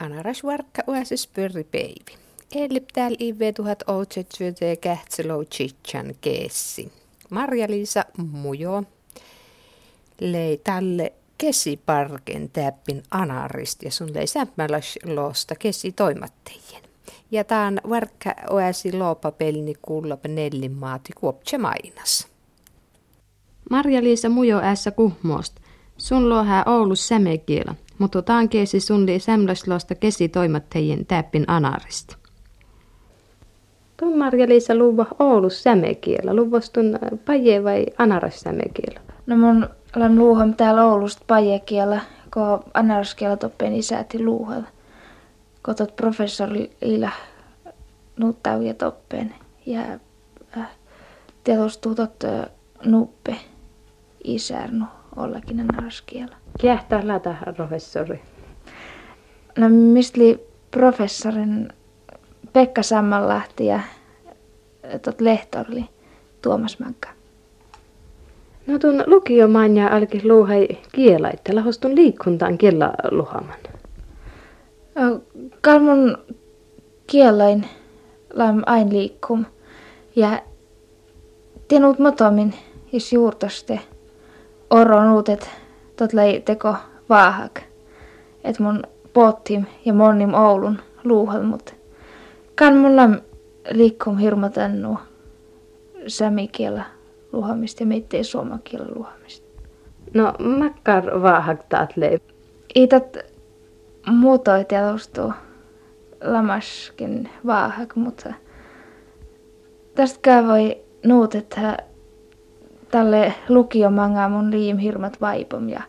Anaras varkka uäsis pyrri peivi. Eli täällä ive tuhat outsetsyötä kähtselou chichan keessi. Marja-Liisa Mujo lei tälle kesiparken täppin anarist ja sun lei sämmäläs loosta kesi toimattajien. Ja tään varkka oäsi loopa pelni kuulla nellin maati kuoptse mainas. Marja-Liisa Mujo ässä kuhmoost. Sun lohää Oulus sämekielä mutta taan keesi sunli kesi toimattajien täppin anarist. Tuon Marja-Liisa luva Oulus sämekielä, luvostun äh, paje vai anaras sämekielä? No mun olen luuham täällä Oulusta pajekielä, kun anaraskielä toppeen isäti luuhalla. Kotot professori Iila nuuttauja toppeen ja äh, tiedostuu tot äh, nuppe isärnu ollakin anaraskielä. Kiehtää lätä professori. No mistli professorin Pekka Sammanlahti ja tot lehtorli Tuomas Mankka. No tuon lukiomanja alki luuhai että lahostun liikkuntaan kiellä luhaman. Kalmun kielain lam ain liikkum ja tienut motomin is juurtoste oron uutet tot lei teko vaahak. Et mun pottim ja monnim Oulun luuhal, mut kan mulla liikkum hirmatennu sämikielä luhamista ja meittei suomakielä luhamista. No makkar vaahak taat lei. Itat muutoi tiedostuu lamaskin vaahak, mutta tästä voi nuut, että tälle lukiomanga mun liim hirmat vaipom ja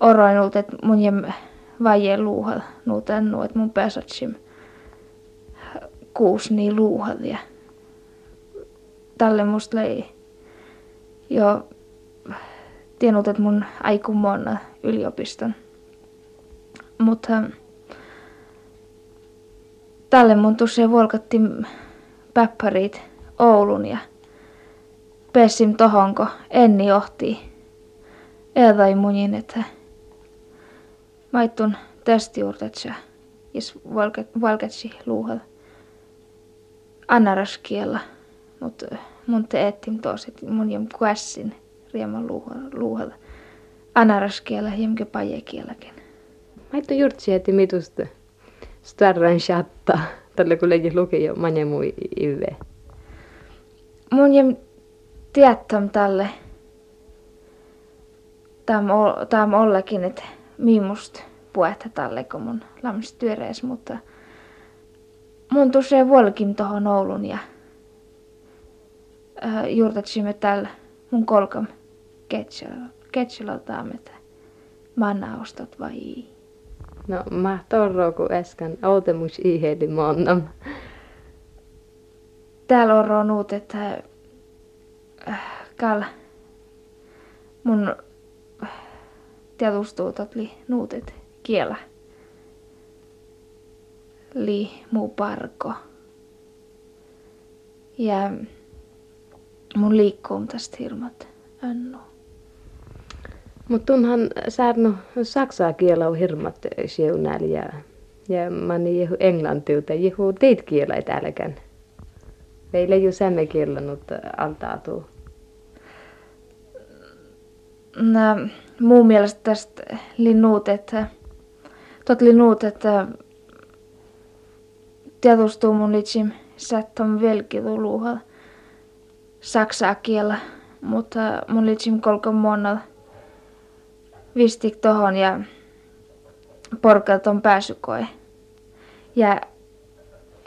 oroinut, että mun jem vaje luuhal nuutennu, että mun pääsatsim kuus niin luuhal ja tälle musta lei jo tiennyt, että mun aikumonna yliopiston. Mutta tälle mun tuossa volkatti päppärit Oulun ja pessim tohonko enni johti. Eedai munin, että maittun tästä juurtetsä, jos valketsi luuhal anaraskiella, mutta mun te ettim tos, että mun jom kuessin rieman luuhal anaraskiellä jemke pajekielläkin. Maittu juurtsi, että mitusta starran chatta, tällä kun leikki luki jo manjemui ive. Mun jem tiettäm tälle tam ollekin, että miimust puetta tälle, kun mun työreis, mutta mun tosiaan vuolikin tohon Oulun ja äh, juurtatsimme täällä mun kolkam ketsulaltaan, että mannaustot vai No mä torro kun äsken outemus iheli monnam. Täällä on ronut, että kall mun tiedustuu li nuutet kielä. Li muu parko. Ja mun liikkuu tästä hirmat annu. Mutta tunhan saanut saksaa kielä hirmat siunäl ja, ja mani jehu englantiuta jehu teit kielä täälläkään. Meillä ei ole sämme kielänut altaatuu. No, muun mielestä tästä linnuut, että tot linnuut, että tiedustuu mun litsim sättom velkituluuhal saksaa kielä, mutta mun litsim kolkan monal vistik tohon ja porkat on pääsykoe. Ja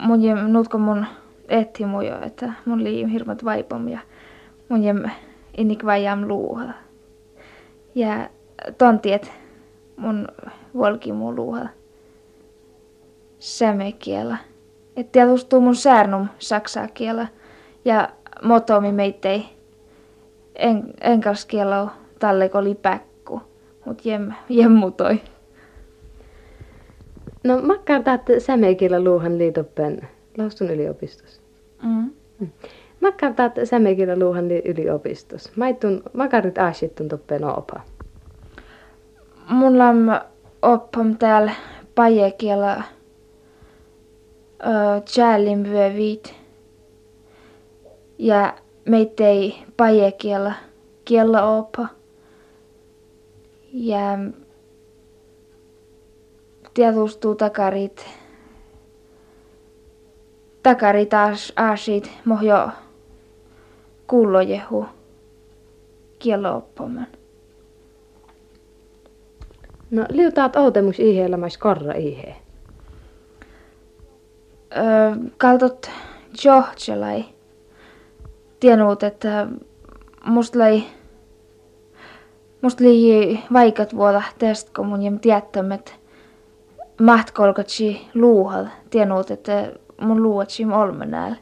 mun nutko mun etti mujo, että mun liim hirmat vaipom ja mun jem innik vajam luuhal. Ja tontiet mun volki mun luuhal sämekielä. Et tietustuu mun säärnum saksaa kielä ja motomi meittei en, enkalskielä talle oli päkku, mut jem, jemmutoi. No makkar taat sämekielä luuhan liitoppen Laustun yliopistossa. Mm. Makkar taat sämekielä luuhan yliopistossa. Maittun makarit aasittun toppen opa. Mulla on oppam täällä pajekielä Jälin vyövit. Ja meitä ei paje kiellä, kiellä opa. Ja tietustuu takarit. Takari taas aasit mohjo kuulojehu kiellä oppaman. No liutaat outemus ihelämäis korra ihe. Öö, kaltot Georgelai tiennyt, että musta lai musta oli vaikat vuoda tästä, kun mun jem tiettämät että mahtkolkatsi luuhal tiennyt, että mun luuatsi olmenääl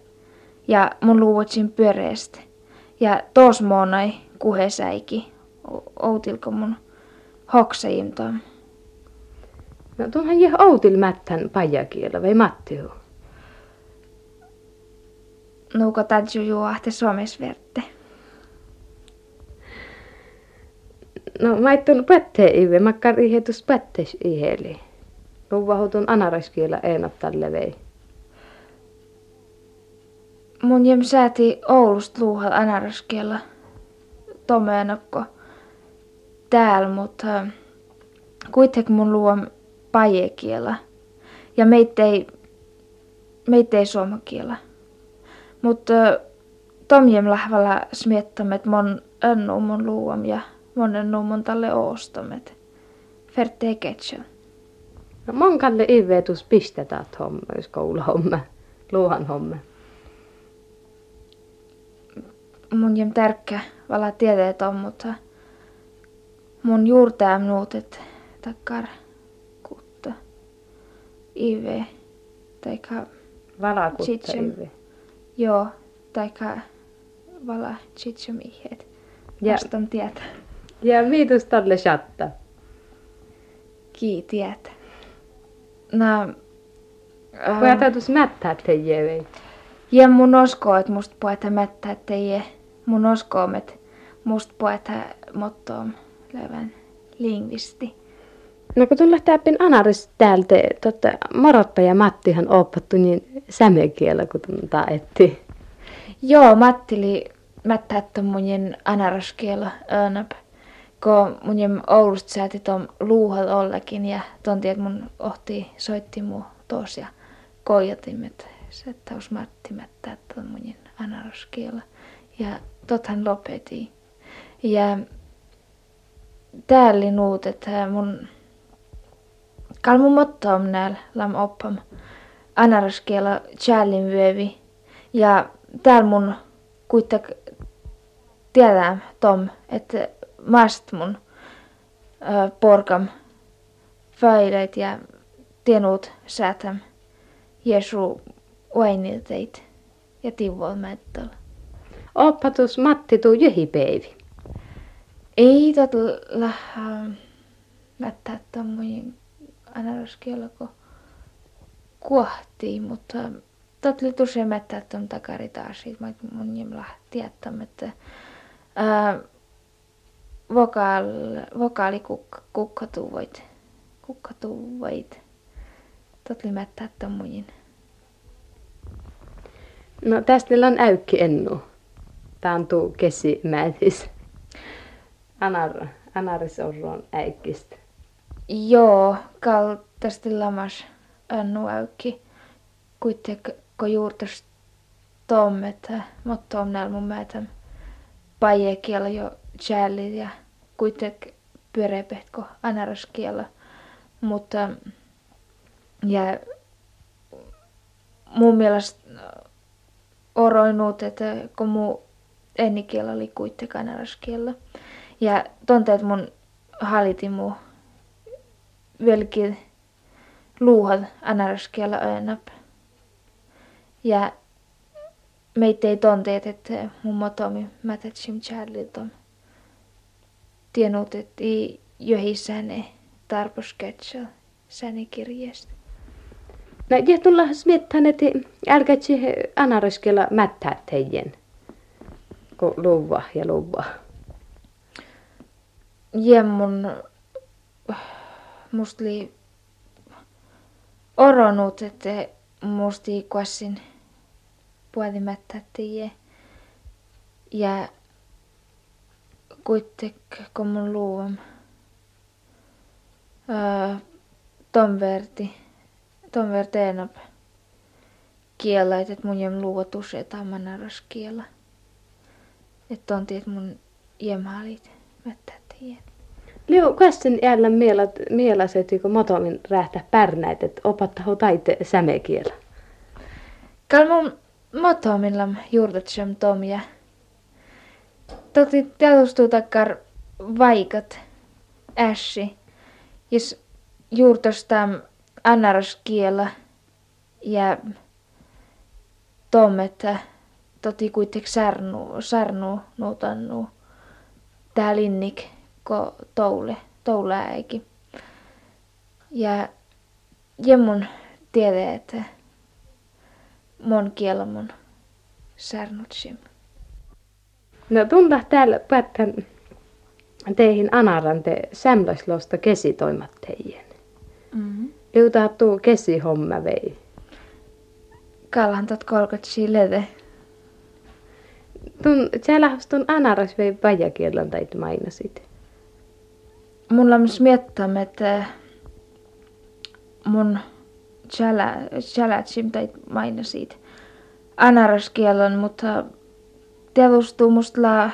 ja mun luuatsi pyöreästä. Ja tos monai kuhesäiki outilko mun hoksajimtaan. No tuonhan jää outil mättän pajakielä vai Mattiu? Nuuko täytyy juohte verte. No mä ettun pätte ive, makkar ihetus pättes iheli. Luvahutun anaraskielä eenat tälle vei. Mun jem sääti Oulusta luuhal anaraskielä tomeenokko täällä, mutta kuitenkin mun luom pajekielä. Ja meitä ei, meitä ei suomakielä. Mutta tomjem lähvällä smiettämet mon önnu mun luom ja mon önnu mun tälle oostamet. Ferte ketsän. No mon kalle ivetus pistetään homma, jos kouluhomma, luuhan homma. Mun jem tärkkä vala tieteet on, mutta mun juurtää nuutet takkar kutta ive taikka Valakutta ive. Joo, taikka vala chichamihet. Ja, Vastan tietä. Ja miitus tälle chatta. Kii tietä. Na, Voi ähm, täytyis mättää teijä vei. Ja mun uskoo, että musta puhuta mättää teijä. Mun uskoo, että musta puhuta mottoon levän lingvisti. No kun tulla täppin anaris täältä, totta, Morotta ja Mattihan opattu niin sämekielä, kun tuntaa etti. Joo, Matti oli mättättä munjen anaraskielä önäp. Kun munjen Oulusta sääti tuon luuhal ollakin ja tonti, että mun ohti soitti mu tos ja koijatimet. Se Matti mättättä munjen anaraskielä. Ja tothan lopeti. Ja täällä nuut, että mun kalmu motto on näillä lam oppam anaraskiela challin vyövi. Ja täällä mun kuitenkin tiedää tom, että mast mun ö, porkam faileit ja tienut säätäm Jeesu uinilteit ja tivol mättöl. Oppatus Matti tuu jyhipeivi. Ei totella mättää tommojen anaraskielä kun kuohtii, mutta tot oli tosi mättää ton takari taas, mä mun jemla tiettämättä. Ää, vokaal, vokaali kuk, kukkatuvoit, kukkatuvoit. Tot oli mättää tommojen. No tästä on äykki ennu. Tää on tuu kesimätis. Anar, anaris on äikkistä. Joo, kaltaisesti lamas annu. Kuitenkin kun juurtas tommet, mutta on näillä mun pajekielä jo jällit ja kuitenkin pyöreäpet kuin anaraskielä. Mutta ja mun mielestä oroinut, että kun mun ennikielä oli kuitenkin anaraskielä. Ja tonteet mun haliti mun vieläkin luuhat anaraskielä öönäp. Ja meitä ei tonteet, että mun motomi mätätsim Charlilta. Tienut, että ei johissäne tarpos ketsel säne kirjeestä. No, ja tulla smiettään, että älkäätsi anaraskielä mättää teidän, kun luva ja luva. Ja mun musta oli oronut, että musti kuassin puolimättä tiie. Ja kuitenkin kun mun luuvam ton verti, ton verti enap kiellä, että mun jem luuva tusetaan manaras kiellä. Että on tiet mun jemhalit mättä tiedä. Liu, kuestin jällä mielät, mielaset, kun motomin rähtä pärnäit, että opattahu taite sämekielä. Kal mun motomilla juurtatsem tomia. Toti teadustuu takkar vaikat ässi. Jos juurtastam annaras kielä ja tometta toti kuitenkin sarnu, sarnu nuutannu tää linnik ko toule, toule äiki. Ja jemmun tiede, että mon kielä mun särnutsim. No tunta täällä päättän teihin anaran te sämläislosta kesitoimat teidän. Mm-hmm. Liutaa tuu homma vei. Kallan tot kolkot lede. Tun, siellä tun anaras vei pajakielän tai mainasit. Mulla on miettä, että mun chalatsim tai mainasit anaraskielon, mutta telustuu musta la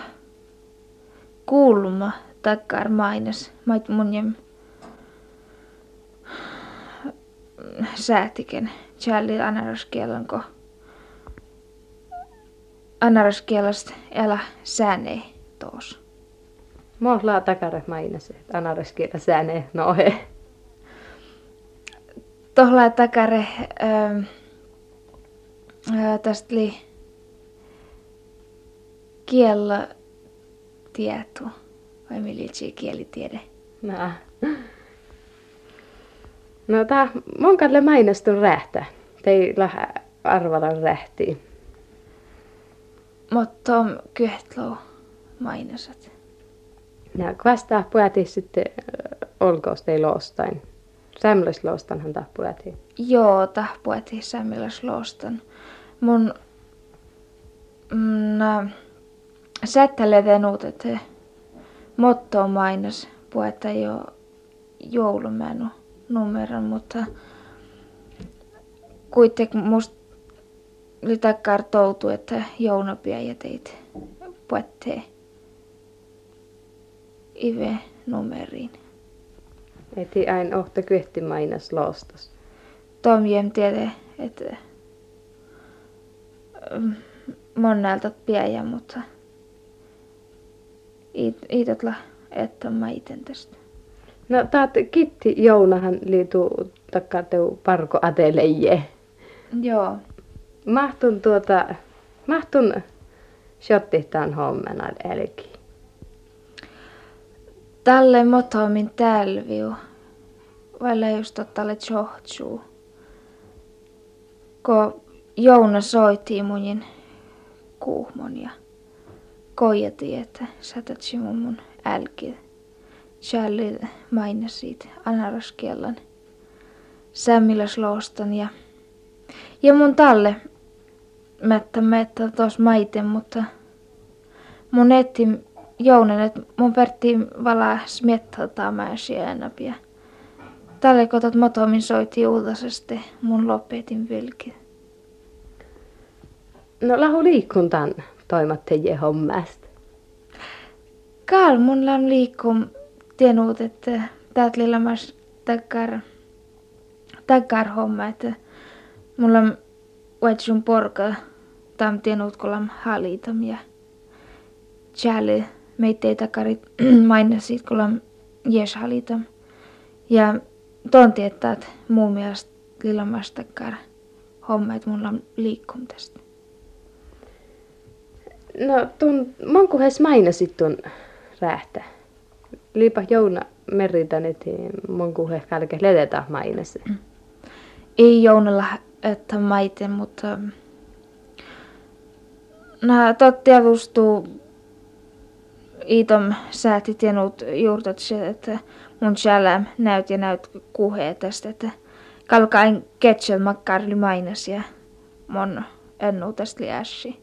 kuulma takkar mainas. Mait mun jem säätiken challi anaraskielon ko anaraskielasta älä säänei toos. Mohla takare mainas, että anaraskielä säänei nohe. Tohla takare ähm, tästä oli kiellä tieto vai militsi kielitiede. No. No tää monkalle mainostun rähtä. Teillä arvalan rähti. Mutta kyhtlo mainosat. Ja kvasta puhati sitten olkoos teillä ostain. Sämmöisloostanhan tahpuäti. Joo, tahpuäti sämmöislostan. Mun mm, sättelevenut, että motto mainos puetta jo joulumenu numeron, mutta kuitenkin musta oli takkar toutu, että jounopia ja teit puettee ive numeriin. Eti aina ohta kyhti mainas loostas. Tom jem tiede, että mm, monelta piäjä, mutta iitotla, että mä iten tästä. No taat kitti Jounahan liitu takka teu parko ateleje. Joo. Mahtun tuota, mahtun shottihtaan hommena elki. Tälle motomin tälviu. Vailla just ottalle chohtsuu. Ko Jouna soitti munin kuuhmon ja koijati, että saatat mun älki. Charlie mainasit anaraskiellan sämmiläsloostan ja, ja mun talle mättä mättä tos maiten, mutta mun etti jounen, että mun pertti valaa smiettaltaa mä sienapia. Tälle kotat motomin soitti uutasesti mun lopetin vilki. No lahu liikuntaan toimatte hommasta. Kaal mun lam liikkum tienut, että täät lillamas takkar, takkar homma, että mulla on sun porka tam tienut kolam halitam ja tjäli meitä ei takarit mainasit kolam jes halitam. Ja ton tietää, että muun mielestä lillamas takkar homma, että mulla on liikkum tästä. No, tuon, monkuhes mainasit tuon rähtä? Liipa Jouna merritän, että monkuhes kalke ledetä mainasi. Ei Jounalla, että maiten, mutta Nää totti avustuu Iitom sääti tienut juurtat se, että mun själä näyt ja näyt kuhee tästä, että kalkain ketchel makkarli mainas ja mon ennu tästä liäsi.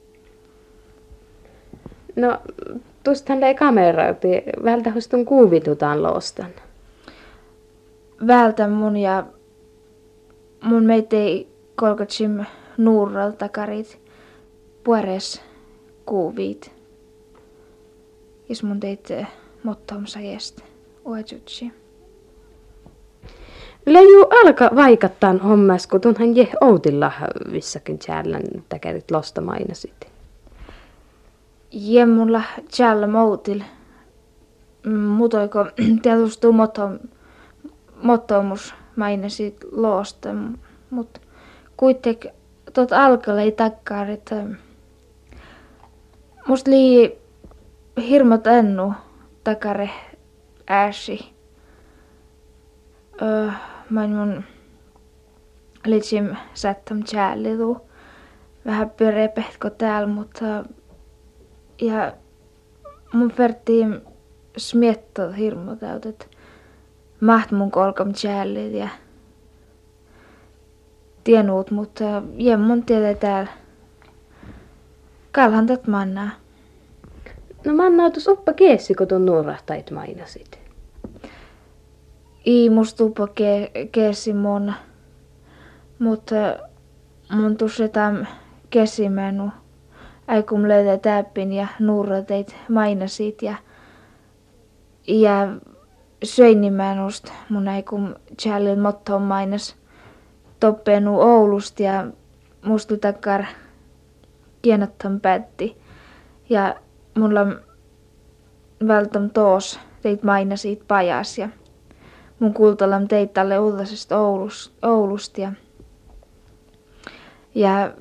No, tuostahan ei kameraa, vältä hustun kuvitutaan lostan. Vältä mun ja mun meitä ei kolkatsim nuuralta karit puores kuvit. Jos mun teit mottomsa jästä oetsutsi. Leiju alka vaikattaa hommas, kun tunhan je outilla vissakin tjällän täkärit losta mainasit. Je mulla tjällä moutil. Mutoiko tietysti mottom, mottomus mainasit losta, mut kuitenkin tot alkalle ei takkaa, että musta lii hirmot ennu takare ääsi. Öö, mä mun litsim sättam tjällilu. Vähän pyrepehtko täällä, mutta ja mun vertiin smietto hirmu täytet. Maht mun kolkam tjällit ja tienuut, mutta jemmun tiedä täällä. Kalhan tat mannaa. No mannautus oppa kiesi, kun tuon nuorahtait mainasit. Ii musta uppa ke, keesi mun. Mutta mun tuossa tämän kesimenu. Aikum löydä täppin ja nuurateit mainasit ja ja söinnimäänust mun aikum tjällin mottoon mainas toppenu Oulusta ja mustu takkar kienottan päätti. Ja mulla välttäm toos teit mainasit pajas ja mun kultalam teit tälle uutasesta Oulusta ja, ja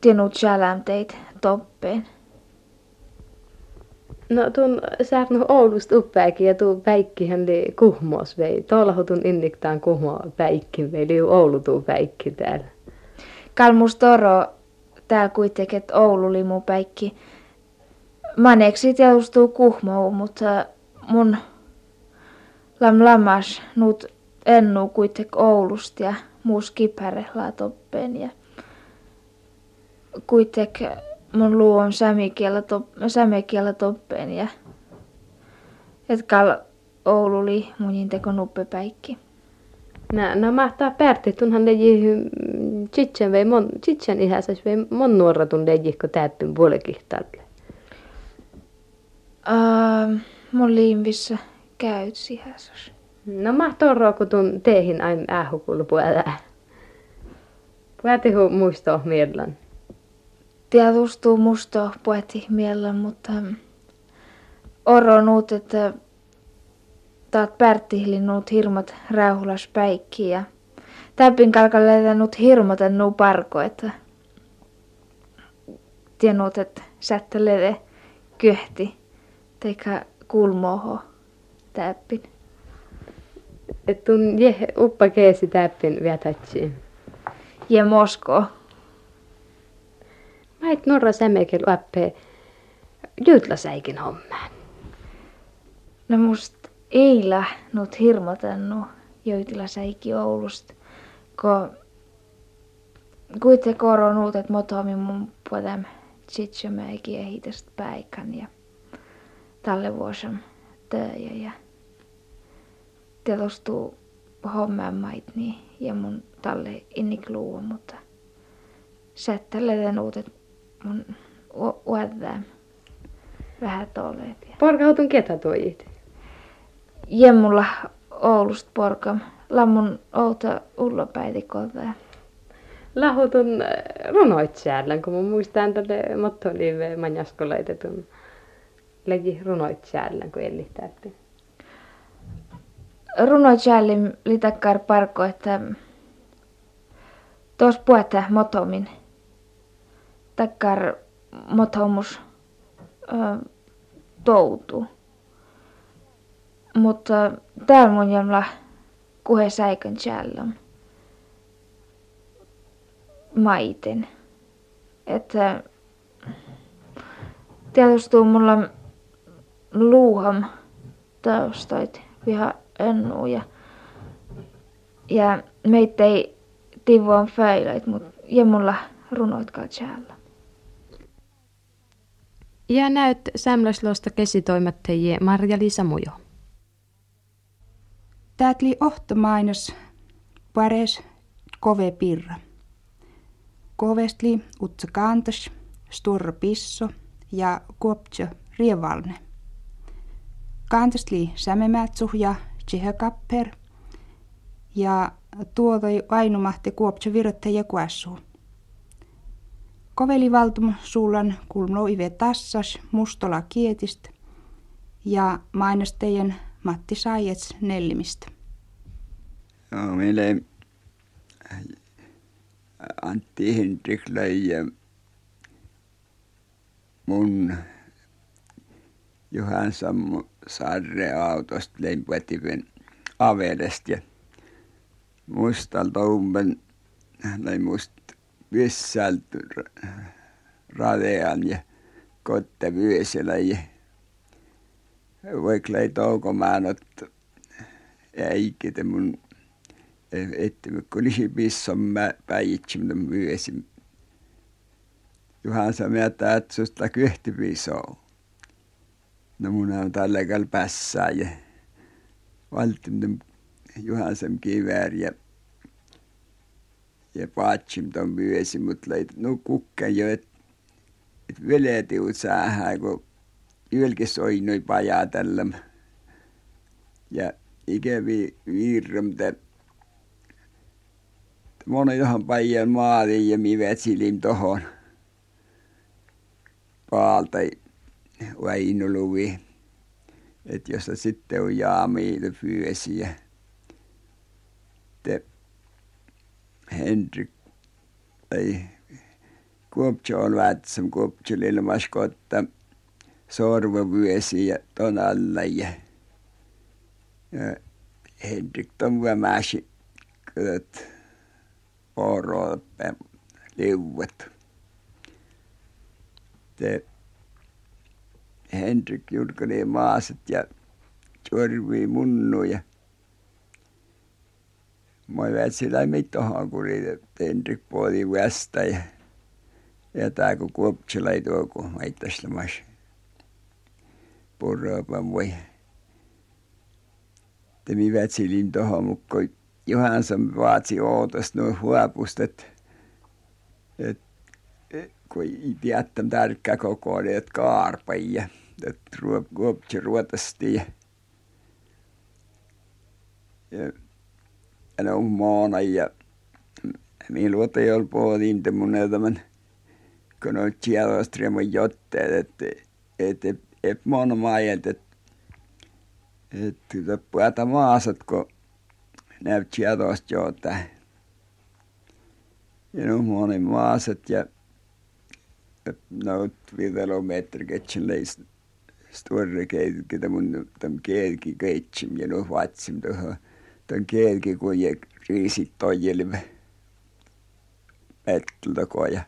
tienut själään teit toppeen. No tuon saarnu Oulusta uppääkin ja tuo päikkihän li kuhmos vei. Tuolla tun inniktaan kuhmo päikki vei, li Oulu tuu päikki täällä. Kalmus toro täällä kuitenkin, että Oulu li mun päikki. Maneksi teustuu kuhmo, mutta mun lam lamas nuut ennu kuitenkin Oulusta ja muus kipäre toppeen ja kuitenkin mun luu on sämikielä, sämikielä toppeen ja etkal Oulu mun teko nuppepäikki. Nä, no mahtaa pärti, tunhan leji tsitsen vei mon, tsitsen ihäsäs vei mon nuoratun leji, kun täppin puolekihtalle. Uh, mun liimvissä käyt ihäsäs. No mahtaa kun tuon teihin aina ähukulu puolella. Puhuti muistoa mielellään tietustuu musta puhti miellä, mutta oro nuut, että taat pärttihli nuut hirmat räyhulas päikki ja täpin kalkalle nuut hirmat nuu parko, että tienut, että sättelede kyhti teikä kulmoho täppin. Et tun je uppa keesi täppin vietätsiin. Je Mosko. Mä et norra sämekel uppe jytläsäikin hommaan. No ei lähnut hirmotennu säiki Oulusta, ko kuitenkin koronut, että motomi mun puolem tsitsymäikin ehitestä päikän ja tälle vuosien töjä ja telostuu hommaan mait niin ja mun talle innikluua, mutta sättälle uudet mun uädää vähän tolleet. Porkautun ketä tuojit? Jemmulla Oulusta porka. Lammun outa ullopäitikolta. Lahutun äh, runoit siellä, kun mun muistan tälle mottoliive manjaskolaitetun legi runoit siellä, kun ellihtäätti. Runoit siellä litäkkar parko, että tuossa puhuta motomin takkar motomus ö, toutu. Mutta täällä mun jämla kuhe säikön tjällon maiten. Että tietysti mulla luuham taustoit viha ennu ja, ja meitä ei tivoon föilöit, mutta jemulla runoit katsalla. Ja näyt sämläslosta kesitoimattajie Marja-Liisa Mujo. Täätli ohtomainos pares kove pirra. Kovestli utsa kantas, sturra pisso ja kuoptsa rievalne. Kantastli sämemätsuh ja tsihakapper ja tuodoi ainumahti kuoptsa viröttä ja kuassu. Koveli valtum suulan kulmlo ive tassas mustola kietistä ja mainostejen Matti Saijets Nellimistä. Joo, meille Antti Hendrik löi mun Juhan Sammu Sarre autosta leipätiven avedesta ja mustalta umben löi must vissältä radean ja kotte vyösellä ja vaiklai taukomaanot ja ikide mun ettimykkolisi pissomme päitsimden myösim. Juhansa me tähtsusta kyhti pisoo. No mun on tällä kal pässää ja valtimden Juhansem kivääriä ja paatsim ton myösi, mutta no kukka jo, et, et veletiut saadaan, kun yölkin soi noin pajaa tällä ja ikävi virramta Mona johan pajan maaliin ja mi vetsilin tohon paalta Väinöluvi. Että jossa sitten on jaamiilu fyösi ja te Henrik ei Kuoptio on vätsam Kuoptio ilmas kotta sorvavyösi ja ton alla ja, ja Henrik ton vämäsi köt poroppe liuet. Te Henrik julkani maaset ja Jorvi munnu ja Mä sillä mittohan kun Henrik puoli västä ja ja tää kun kuopsilla ei kun meittästämäs purraapan voi. Te mi vätsilin tohon mukkoi Johansson vaatsi ootosta nuo huopustet, et kun ei tiedättäm tärkkää koko ajan, että kaarpajia, että kuopsi ruotasti. Ja ja ne on maana ja minä luota ei ole puhutin semmoinen tämän kun on tiedostremon jotteet että että et maana maailta että että puhuta maasat kun näyt tiedosta jota ja no monen maaset ja något kilometer ketchen leis större keitki mun tam keitki keitsim ja no vatsim tuohon tämän keitki kun je riisit tojilve metltä ja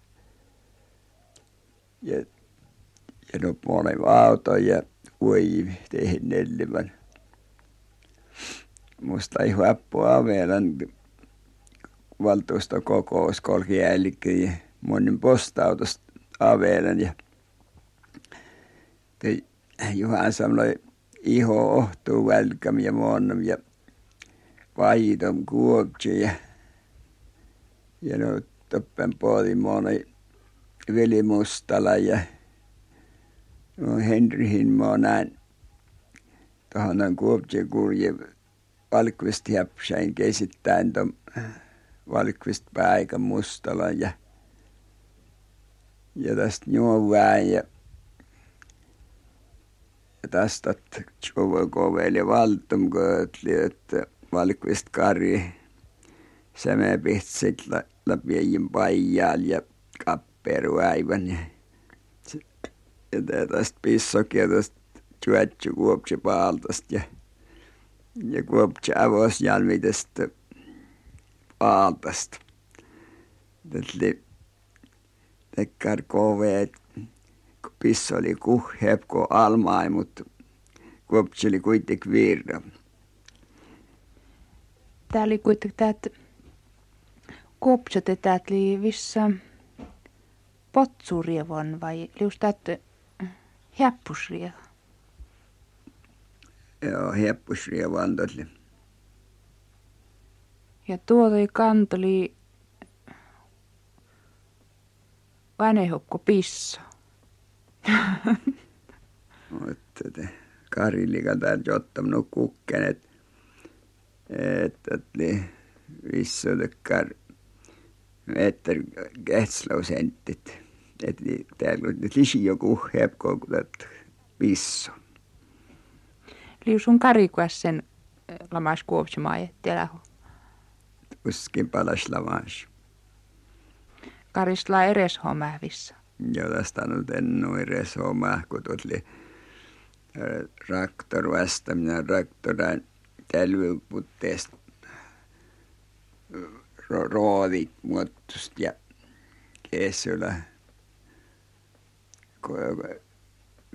ja monen auto ja voi tehdä nellimän musta ei huoppua avelan valtuustokokous kolki jälkeen ja monen postautosta avelan ja te Juhan sanoi iho ohtuu välkäm ja monnam ja vahitom kuopsi ja ja no toppen puoli moni Veli Mustala ja Henrihin mä näin tuohon kuopsi kurje Valkvist Häppsäin kesittäin tuon Valkvist Päikä Mustala ja ja tästä Juoväen ja ja tästä Tjovokoveli Valtum köötli että Valkvist Kari Sämepihtsit läpiäjin pajal ja kapperu aivan ja ja tästä pissokia tästä Tjuetsu kuopsi paaltasta ja ja kuopsi avosjalmitesta paaltasta. Tätli tekkar koveet kun pisso oli kuheep kun almai mutta kuopsi oli kuitenkin virra. Tää oli kuitenkin täät kopsetetät li vissa potsurievon vai liustat häppusrievon? Joo, häppusrievon tuli. Ja tuotoi kantoli vanehukko pisso. Mutta te Karilikan täältä ottanut kukken, että että vissuudekkar meter kätslausentit. Että täällä on lisi joku hepko, kun pissu. Liusun karikuassen lamas kuopsimaa, että. Uskin palas lamas. Karisla eres homävissä. Joo, tästä on nyt ennu eres homma, kun tuli traktor vastaminen traktoran tälvyputteesta roodit muotosta ja kesyllä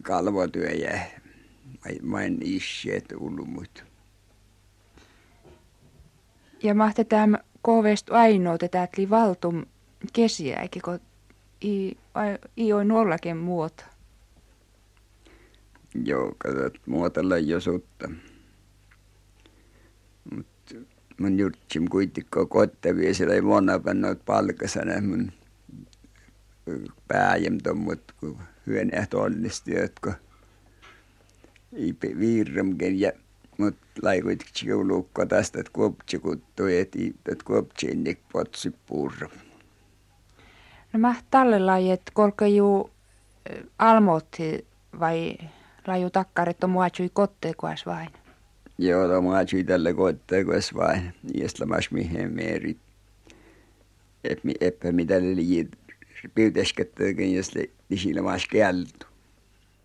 kalvotyö ja vain iskeet ulmut. Ja mahti tämä kovest ainoa tätä valtum kesiäkin, kun ei, ei ole nollakin muoto. Joo, katsot muotella jo sutta. Mutta mun jutsim kuitenkaan kottavia, siellä ei monna pannoit palkasana mun pääjem tuommoit, kun hyön ehtoollisti, jotka viirremken ja mut laikuit tsiulukko tästä, että kuoptsi kuttui, että kuoptsi innik potsi purra. No mä tälle lajit, kolka juu almoitti vai laju takkarit on muatsui kotteekuas vain? Joo, to muatsui tälle kotteekuas vain. Iästä lamas mihin meeri. Eppä mitä liit piuteskättäkin, jos lisillä maas kieltu.